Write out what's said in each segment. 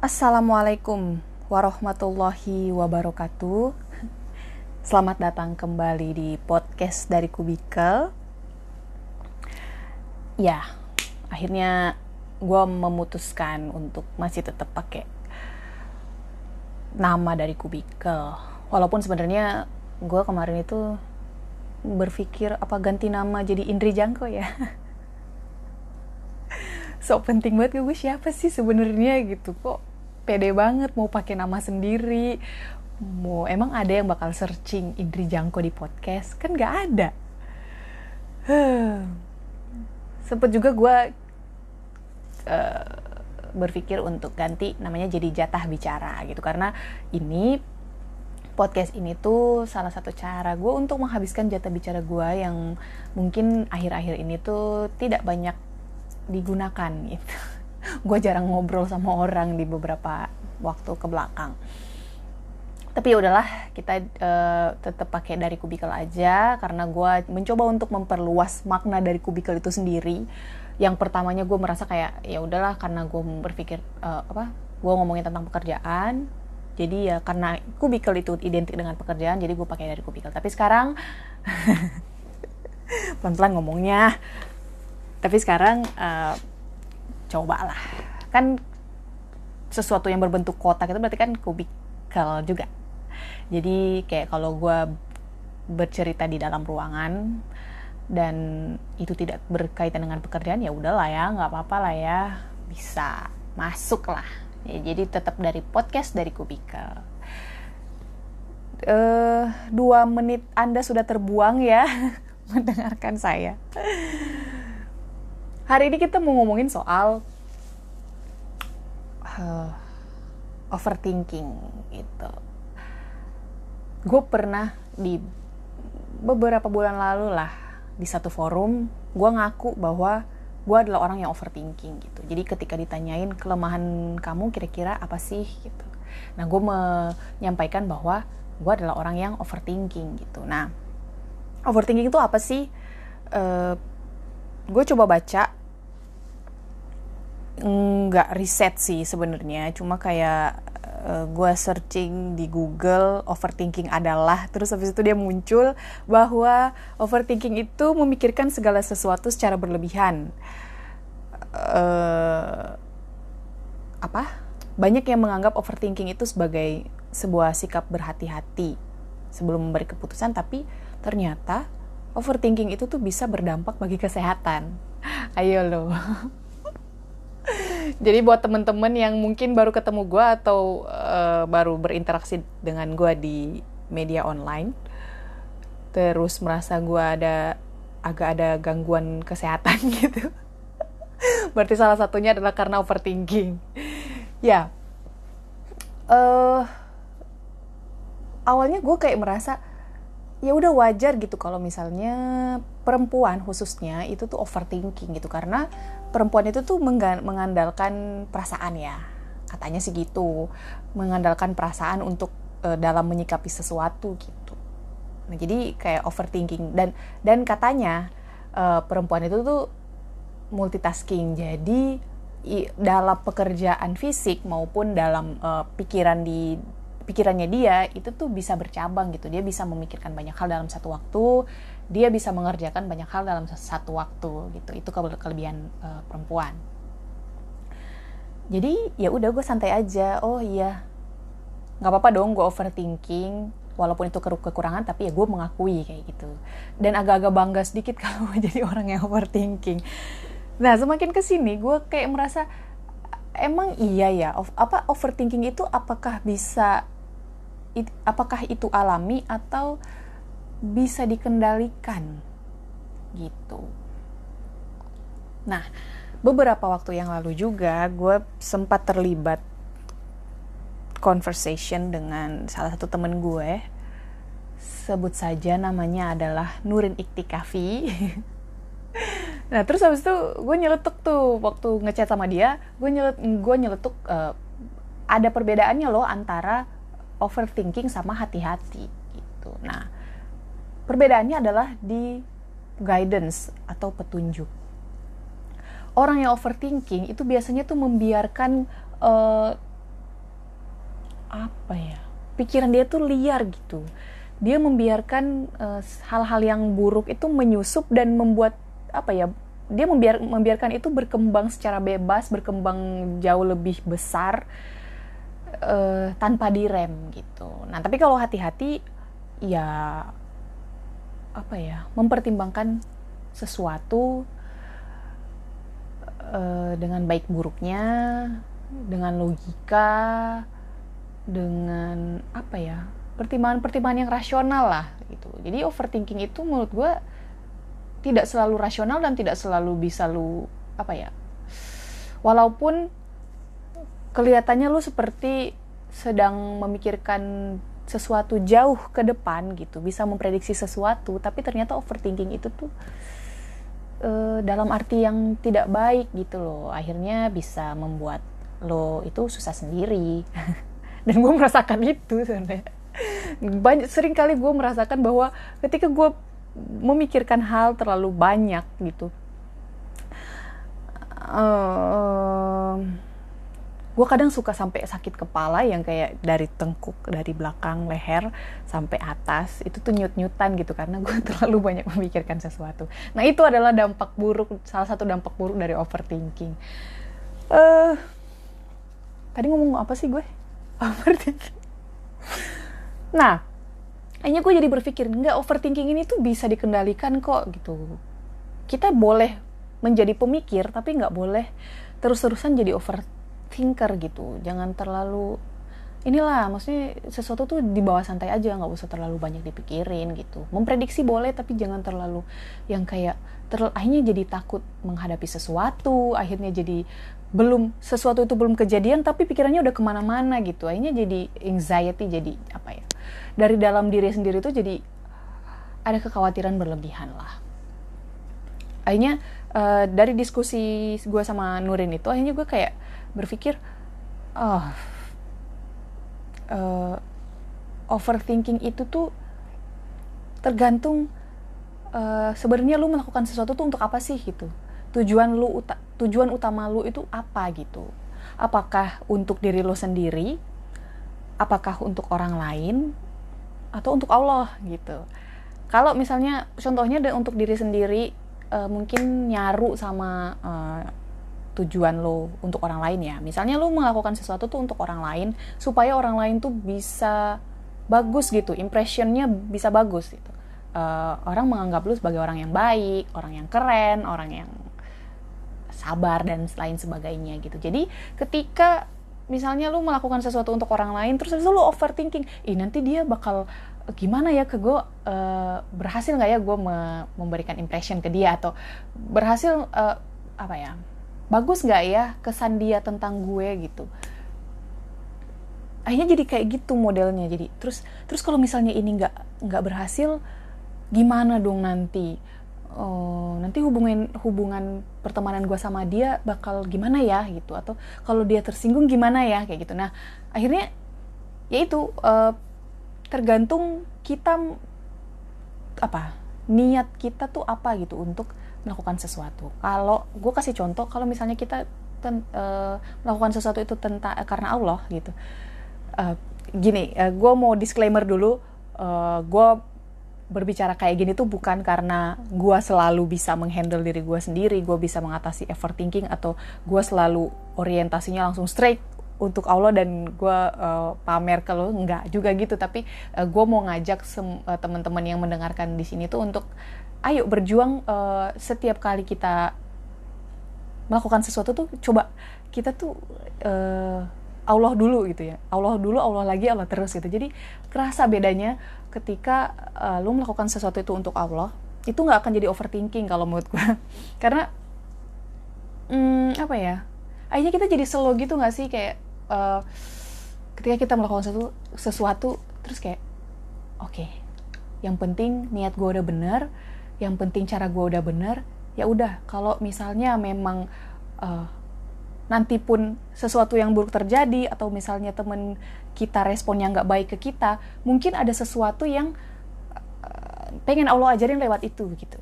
Assalamualaikum warahmatullahi wabarakatuh. Selamat datang kembali di podcast dari Kubikel. Ya, akhirnya gue memutuskan untuk masih tetap pakai nama dari Kubikel. Walaupun sebenarnya gue kemarin itu berpikir apa ganti nama jadi Indri Jangko ya. so penting banget gue siapa sih sebenarnya gitu kok pede banget mau pakai nama sendiri. Mau emang ada yang bakal searching Indri Jangko di podcast? Kan nggak ada. Sempet juga gue uh, berpikir untuk ganti namanya jadi jatah bicara gitu. Karena ini podcast ini tuh salah satu cara gue untuk menghabiskan jatah bicara gue yang mungkin akhir-akhir ini tuh tidak banyak digunakan gitu gue jarang ngobrol sama orang di beberapa waktu ke belakang. Tapi ya udahlah kita uh, tetap pakai dari kubikel aja karena gue mencoba untuk memperluas makna dari kubikel itu sendiri. Yang pertamanya gue merasa kayak ya udahlah karena gue berpikir uh, apa gue ngomongin tentang pekerjaan. Jadi ya karena kubikel itu identik dengan pekerjaan jadi gue pakai dari kubikel. Tapi sekarang pelan-pelan ngomongnya. Tapi sekarang uh, coba lah kan sesuatu yang berbentuk kotak itu berarti kan kubikel juga. Jadi kayak kalau gue bercerita di dalam ruangan dan itu tidak berkaitan dengan pekerjaan ya udahlah ya nggak apa-apa lah ya bisa masuk lah. Ya, jadi tetap dari podcast dari kubikel. Uh, dua menit anda sudah terbuang ya mendengarkan saya Hari ini kita mau ngomongin soal uh, overthinking gitu. Gue pernah di beberapa bulan lalu lah di satu forum gue ngaku bahwa gue adalah orang yang overthinking gitu. Jadi ketika ditanyain kelemahan kamu kira-kira apa sih gitu. Nah gue menyampaikan bahwa gue adalah orang yang overthinking gitu. Nah overthinking itu apa sih? Uh, gue coba baca nggak riset sih sebenarnya. Cuma kayak uh, gue searching di Google overthinking adalah. Terus habis itu dia muncul bahwa overthinking itu memikirkan segala sesuatu secara berlebihan. Uh, apa? Banyak yang menganggap overthinking itu sebagai sebuah sikap berhati-hati sebelum memberi keputusan tapi ternyata overthinking itu tuh bisa berdampak bagi kesehatan. Ayo loh Jadi buat temen-temen yang mungkin baru ketemu gue atau uh, baru berinteraksi dengan gue di media online, terus merasa gue ada agak ada gangguan kesehatan gitu. Berarti salah satunya adalah karena overthinking. ya, uh, awalnya gue kayak merasa ya udah wajar gitu kalau misalnya perempuan khususnya itu tuh overthinking gitu. Karena perempuan itu tuh mengandalkan perasaan ya. Katanya sih gitu. Mengandalkan perasaan untuk uh, dalam menyikapi sesuatu gitu. Nah jadi kayak overthinking. Dan dan katanya uh, perempuan itu tuh multitasking. Jadi i, dalam pekerjaan fisik maupun dalam uh, pikiran di pikirannya dia itu tuh bisa bercabang gitu. Dia bisa memikirkan banyak hal dalam satu waktu dia bisa mengerjakan banyak hal dalam satu waktu gitu. Itu kelebihan uh, perempuan. Jadi ya udah gue santai aja. Oh iya. Nggak apa-apa dong gue overthinking walaupun itu kekurangan tapi ya gue mengakui kayak gitu. Dan agak-agak bangga sedikit kalau jadi orang yang overthinking. Nah semakin ke sini gue kayak merasa emang iya ya? Apa overthinking itu apakah bisa apakah itu alami atau bisa dikendalikan gitu. Nah, beberapa waktu yang lalu juga gue sempat terlibat conversation dengan salah satu temen gue. Sebut saja namanya adalah Nurin Iktikafi. nah, terus habis itu gue nyeletuk tuh waktu ngechat sama dia, gue nyelet gue nyeletuk uh, ada perbedaannya loh antara overthinking sama hati-hati gitu. Nah, Perbedaannya adalah di guidance atau petunjuk. Orang yang overthinking itu biasanya tuh membiarkan uh, apa ya pikiran dia tuh liar gitu dia membiarkan uh, hal-hal yang buruk itu menyusup dan membuat apa ya dia membiar, membiarkan itu berkembang secara bebas berkembang jauh lebih besar uh, tanpa direm gitu nah tapi kalau hati-hati ya apa ya mempertimbangkan sesuatu uh, dengan baik buruknya dengan logika dengan apa ya pertimbangan-pertimbangan yang rasional lah gitu. Jadi overthinking itu menurut gue tidak selalu rasional dan tidak selalu bisa lu apa ya. Walaupun kelihatannya lu seperti sedang memikirkan sesuatu jauh ke depan gitu, bisa memprediksi sesuatu, tapi ternyata overthinking itu tuh e, dalam arti yang tidak baik gitu loh. Akhirnya bisa membuat lo itu susah sendiri. dan gue merasakan itu sebenarnya banyak sering kali gue merasakan bahwa ketika gue memikirkan hal terlalu banyak gitu uh, gue kadang suka sampai sakit kepala yang kayak dari tengkuk dari belakang leher sampai atas itu tuh nyut-nyutan gitu karena gue terlalu banyak memikirkan sesuatu. Nah itu adalah dampak buruk salah satu dampak buruk dari overthinking. Uh, tadi ngomong apa sih gue? Overthinking. Nah, akhirnya gue jadi berpikir, nggak overthinking ini tuh bisa dikendalikan kok gitu. Kita boleh menjadi pemikir, tapi nggak boleh terus-terusan jadi overthinker gitu. Jangan terlalu inilah maksudnya sesuatu tuh di bawah santai aja nggak usah terlalu banyak dipikirin gitu. Memprediksi boleh tapi jangan terlalu yang kayak ter akhirnya jadi takut menghadapi sesuatu akhirnya jadi belum sesuatu itu belum kejadian tapi pikirannya udah ke mana-mana gitu. Akhirnya jadi anxiety jadi apa ya dari dalam diri sendiri tuh jadi ada kekhawatiran berlebihan lah. Akhirnya uh, dari diskusi gue sama Nurin itu akhirnya gue kayak berpikir oh uh, overthinking itu tuh tergantung uh, sebenarnya lu melakukan sesuatu tuh untuk apa sih? Gitu. Tujuan lu uta tujuan utama lu itu apa gitu? Apakah untuk diri lu sendiri? Apakah untuk orang lain? Atau untuk Allah gitu. Kalau misalnya contohnya untuk diri sendiri uh, mungkin nyaru sama tujuan lo untuk orang lain ya. Misalnya lo melakukan sesuatu tuh untuk orang lain supaya orang lain tuh bisa bagus gitu, impressionnya bisa bagus gitu. Uh, orang menganggap lo sebagai orang yang baik, orang yang keren, orang yang sabar dan lain sebagainya gitu. Jadi ketika misalnya lu melakukan sesuatu untuk orang lain terus lu overthinking ih nanti dia bakal gimana ya ke gue uh, berhasil nggak ya gue me memberikan impression ke dia atau berhasil uh, apa ya bagus nggak ya kesan dia tentang gue gitu? Akhirnya jadi kayak gitu modelnya. Jadi terus terus kalau misalnya ini nggak nggak berhasil gimana dong nanti? Oh, nanti hubungan hubungan pertemanan gue sama dia bakal gimana ya gitu? Atau kalau dia tersinggung gimana ya? Kayak gitu. Nah akhirnya ya itu uh, tergantung kita apa niat kita tuh apa gitu untuk melakukan sesuatu. Kalau gue kasih contoh kalau misalnya kita ten, uh, melakukan sesuatu itu tentang uh, karena Allah gitu. Uh, gini uh, gue mau disclaimer dulu uh, gue berbicara kayak gini tuh bukan karena gue selalu bisa menghandle diri gue sendiri, gue bisa mengatasi overthinking atau gue selalu orientasinya langsung straight untuk Allah dan gue uh, pamer ke lo nggak juga gitu. Tapi uh, gue mau ngajak uh, teman-teman yang mendengarkan di sini tuh untuk ayo berjuang uh, setiap kali kita melakukan sesuatu tuh coba kita tuh uh, Allah dulu gitu ya. Allah dulu Allah lagi Allah terus gitu. Jadi kerasa bedanya ketika uh, lu melakukan sesuatu itu untuk Allah itu nggak akan jadi overthinking kalau menurut gue karena hmm, apa ya akhirnya kita jadi slow gitu nggak sih? Kayak uh, ketika kita melakukan sesuatu, sesuatu terus kayak oke okay, yang penting niat gue udah bener yang penting cara gue udah bener ya udah. Kalau misalnya memang uh, nanti pun sesuatu yang buruk terjadi atau misalnya temen kita responnya nggak baik ke kita mungkin ada sesuatu yang uh, pengen Allah ajarin lewat itu gitu.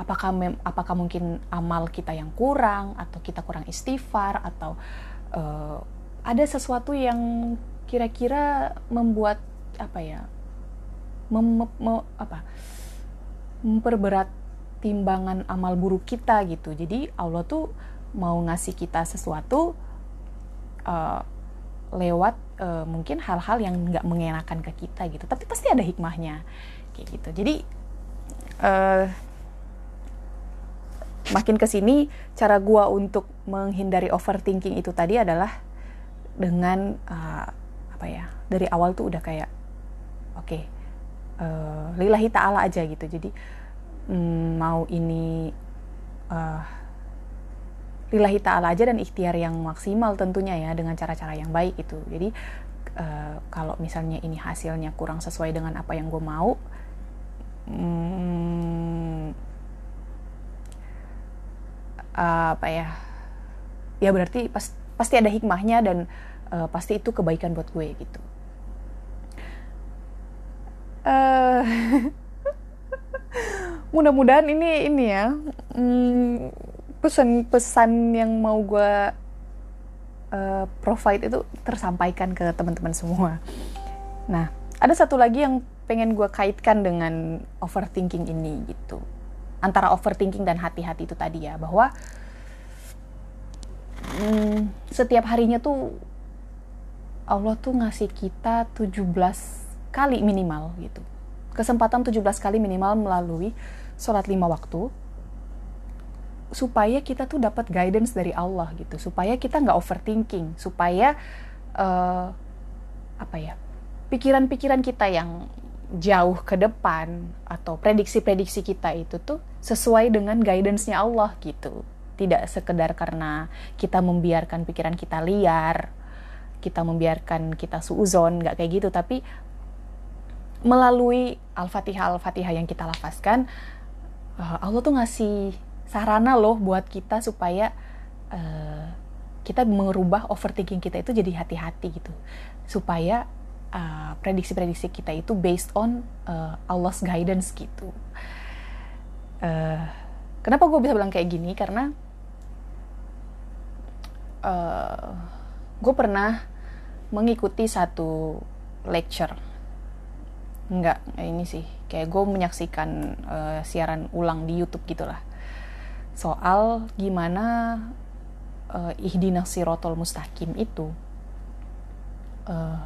Apakah mem apakah mungkin amal kita yang kurang atau kita kurang istighfar atau uh, ada sesuatu yang kira-kira membuat apa ya mem, mem, apa memperberat timbangan amal buruk kita gitu. Jadi Allah tuh mau ngasih kita sesuatu uh, lewat uh, mungkin hal-hal yang nggak mengenakan ke kita gitu. Tapi pasti ada hikmahnya kayak gitu. Jadi uh, makin ke sini cara gua untuk menghindari overthinking itu tadi adalah dengan uh, apa ya dari awal tuh udah kayak oke okay, uh, lillahi taala aja gitu. Jadi um, mau ini uh, lillahi taala aja dan ikhtiar yang maksimal tentunya ya dengan cara-cara yang baik itu jadi uh, kalau misalnya ini hasilnya kurang sesuai dengan apa yang gue mau um, apa ya ya berarti pas, pasti ada hikmahnya dan uh, pasti itu kebaikan buat gue gitu uh, mudah-mudahan ini ini ya hmm, pesan-pesan yang mau gue uh, provide itu tersampaikan ke teman-teman semua. Nah ada satu lagi yang pengen gue kaitkan dengan overthinking ini gitu. Antara overthinking dan hati-hati itu tadi ya bahwa hmm, setiap harinya tuh Allah tuh ngasih kita 17 kali minimal gitu. Kesempatan 17 kali minimal melalui sholat lima waktu supaya kita tuh dapat guidance dari Allah gitu. Supaya kita nggak overthinking. Supaya uh, apa ya pikiran-pikiran kita yang jauh ke depan atau prediksi-prediksi kita itu tuh sesuai dengan guidance-nya Allah gitu. Tidak sekedar karena kita membiarkan pikiran kita liar, kita membiarkan kita suuzon, nggak kayak gitu, tapi melalui Al-Fatihah Al-Fatihah yang kita lafazkan, eh, Allah tuh ngasih sarana loh buat kita supaya uh, kita merubah overthinking kita itu jadi hati-hati gitu, supaya Uh, prediksi-prediksi uh, kita itu based on uh, Allah's guidance gitu. Uh, kenapa gue bisa bilang kayak gini? Karena uh, gue pernah mengikuti satu lecture. Enggak, ini sih kayak gue menyaksikan uh, siaran ulang di YouTube gitulah. Soal gimana uh, ihdinas sirotol mustaqim itu uh,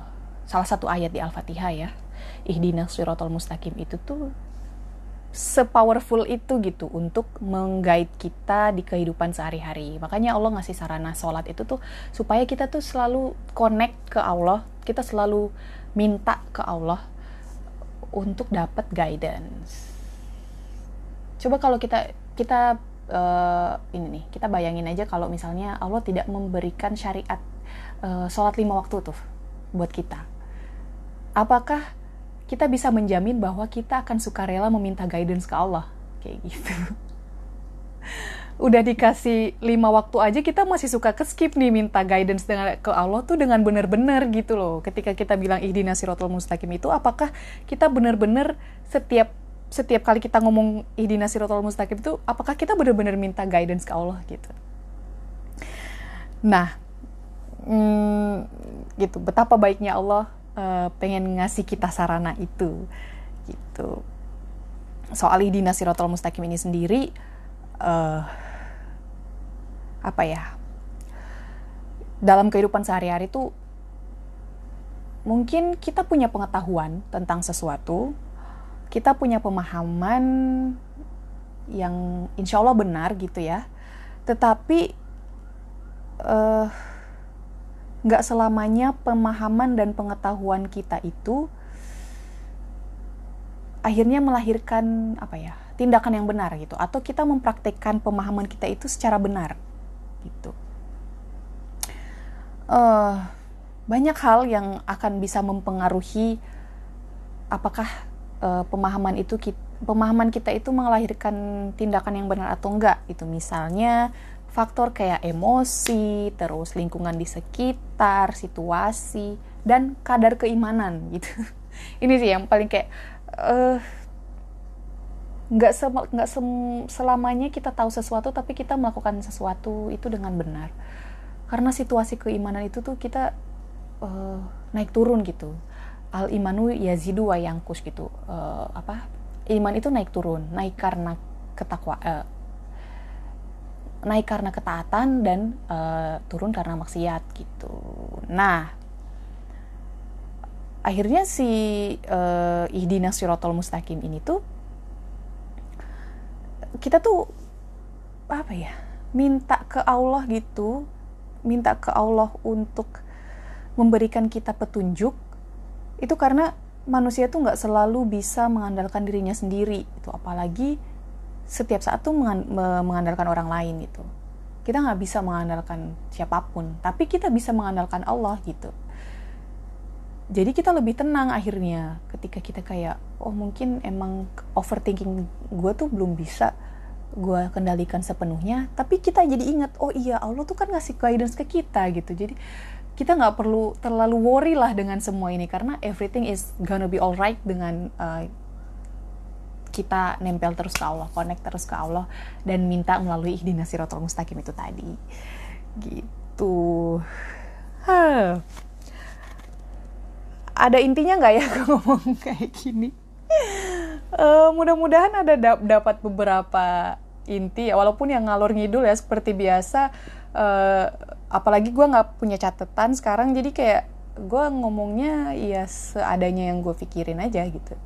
salah satu ayat di Al-Fatihah ya ihdinas siratal mustaqim itu tuh sepowerful itu gitu untuk menggait kita di kehidupan sehari-hari. Makanya Allah ngasih sarana sholat itu tuh supaya kita tuh selalu connect ke Allah, kita selalu minta ke Allah untuk dapat guidance. Coba kalau kita kita uh, ini nih, kita bayangin aja kalau misalnya Allah tidak memberikan syariat uh, sholat lima waktu tuh buat kita. Apakah kita bisa menjamin bahwa kita akan sukarela meminta guidance ke Allah? Kayak gitu udah dikasih lima waktu aja kita masih suka ke skip nih minta guidance dengan ke Allah tuh dengan benar-benar gitu loh. Ketika kita bilang ihdina siratal mustaqim itu apakah kita benar-benar setiap setiap kali kita ngomong ihdina siratal mustaqim itu apakah kita benar-benar minta guidance ke Allah gitu? Nah hmm, gitu. Betapa baiknya Allah uh, pengen ngasih kita sarana itu gitu. Soal idina sirotol mustaqim ini sendiri uh, apa ya dalam kehidupan sehari-hari tuh mungkin kita punya pengetahuan tentang sesuatu kita punya pemahaman yang insya Allah benar gitu ya. Tetapi uh, nggak selamanya pemahaman dan pengetahuan kita itu akhirnya melahirkan apa ya tindakan yang benar gitu. Atau kita mempraktekkan pemahaman kita itu secara benar gitu uh, banyak hal yang akan bisa mempengaruhi apakah uh, pemahaman itu kita, pemahaman kita itu melahirkan tindakan yang benar atau enggak itu misalnya faktor kayak emosi, terus lingkungan di sekitar, situasi, dan kadar keimanan gitu. Ini sih yang paling kayak uh, nggak se se selamanya kita tahu sesuatu tapi kita melakukan sesuatu itu dengan benar. Karena situasi keimanan itu tuh kita uh, naik turun gitu. Al imanu yazidu wa yangkus gitu. Uh, apa? Iman itu naik turun naik karena ketakwa uh, naik karena ketaatan dan uh, turun karena maksiat gitu. Nah akhirnya si uh, ihdina sirotol mustaqim ini tuh kita tuh apa ya minta ke Allah gitu minta ke Allah untuk memberikan kita petunjuk itu karena manusia tuh nggak selalu bisa mengandalkan dirinya sendiri itu apalagi setiap saat tuh mengandalkan orang lain gitu. Kita nggak bisa mengandalkan siapa pun tapi kita bisa mengandalkan Allah gitu jadi kita lebih tenang akhirnya ketika kita kayak oh mungkin emang overthinking gue tuh belum bisa gue kendalikan sepenuhnya tapi kita jadi ingat oh iya Allah tuh kan ngasih guidance ke kita gitu jadi kita nggak perlu terlalu worry lah dengan semua ini karena everything is gonna be alright dengan uh, kita nempel terus ke Allah, connect terus ke Allah dan minta melalui ihdina siratal mustaqim itu tadi. Gitu. Huh. Ada intinya nggak ya ngomong kayak gini? Uh, mudah-mudahan ada dap dapat beberapa inti ya walaupun yang ngalur ngidul ya seperti biasa. Uh, apalagi gue nggak punya catatan sekarang jadi kayak gue ngomongnya ya seadanya yang gue pikirin aja gitu.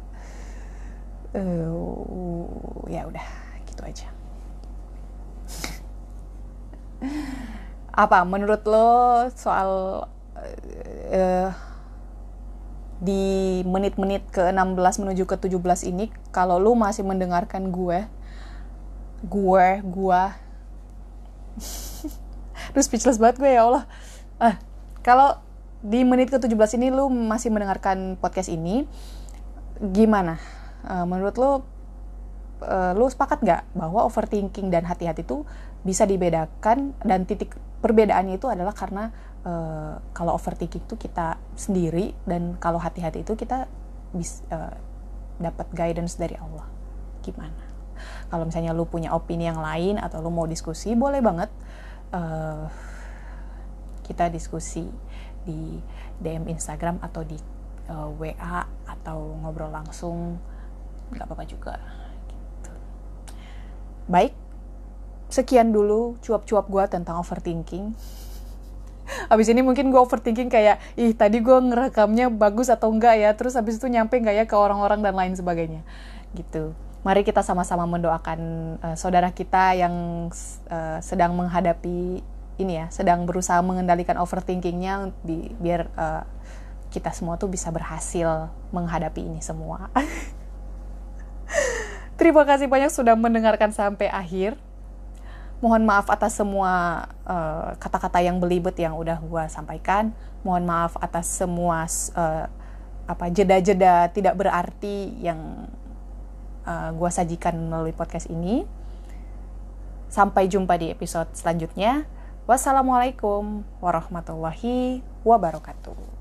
Uh, ya udah gitu aja. Apa menurut lo soal uh, di menit-menit ke-16 menuju ke-17 ini kalau lo masih mendengarkan gue gue gue Terus speechless banget gue ya Allah. Ah, kalau di menit ke-17 ini lu masih mendengarkan podcast ini, gimana? Uh, menurut lu, uh, lu sepakat nggak bahwa overthinking dan hati-hati itu bisa dibedakan dan titik perbedaannya itu adalah karena uh, kalau overthinking itu kita sendiri dan kalau hati-hati itu kita bisa uh, dapat guidance dari Allah. Gimana? Kalau misalnya lu punya opini yang lain atau lu mau diskusi, boleh banget uh, kita diskusi di DM Instagram atau di uh, eh, WA atau ngobrol langsung nggak apa-apa juga gitu. baik sekian dulu cuap-cuap gue tentang overthinking Abis ini mungkin gue overthinking kayak, ih tadi gue ngerekamnya bagus atau enggak ya, terus abis itu nyampe enggak ya ke orang-orang dan lain sebagainya. Gitu mari kita sama-sama mendoakan uh, saudara kita yang uh, sedang menghadapi ini ya, sedang berusaha mengendalikan overthinkingnya bi biar uh, kita semua tuh bisa berhasil menghadapi ini semua. Terima kasih banyak sudah mendengarkan sampai akhir. Mohon maaf atas semua kata-kata uh, yang belibet yang udah gue sampaikan. Mohon maaf atas semua uh, apa jeda-jeda tidak berarti yang uh, eh, gue sajikan melalui podcast ini. Sampai jumpa di episode selanjutnya. Wassalamualaikum warahmatullahi wabarakatuh.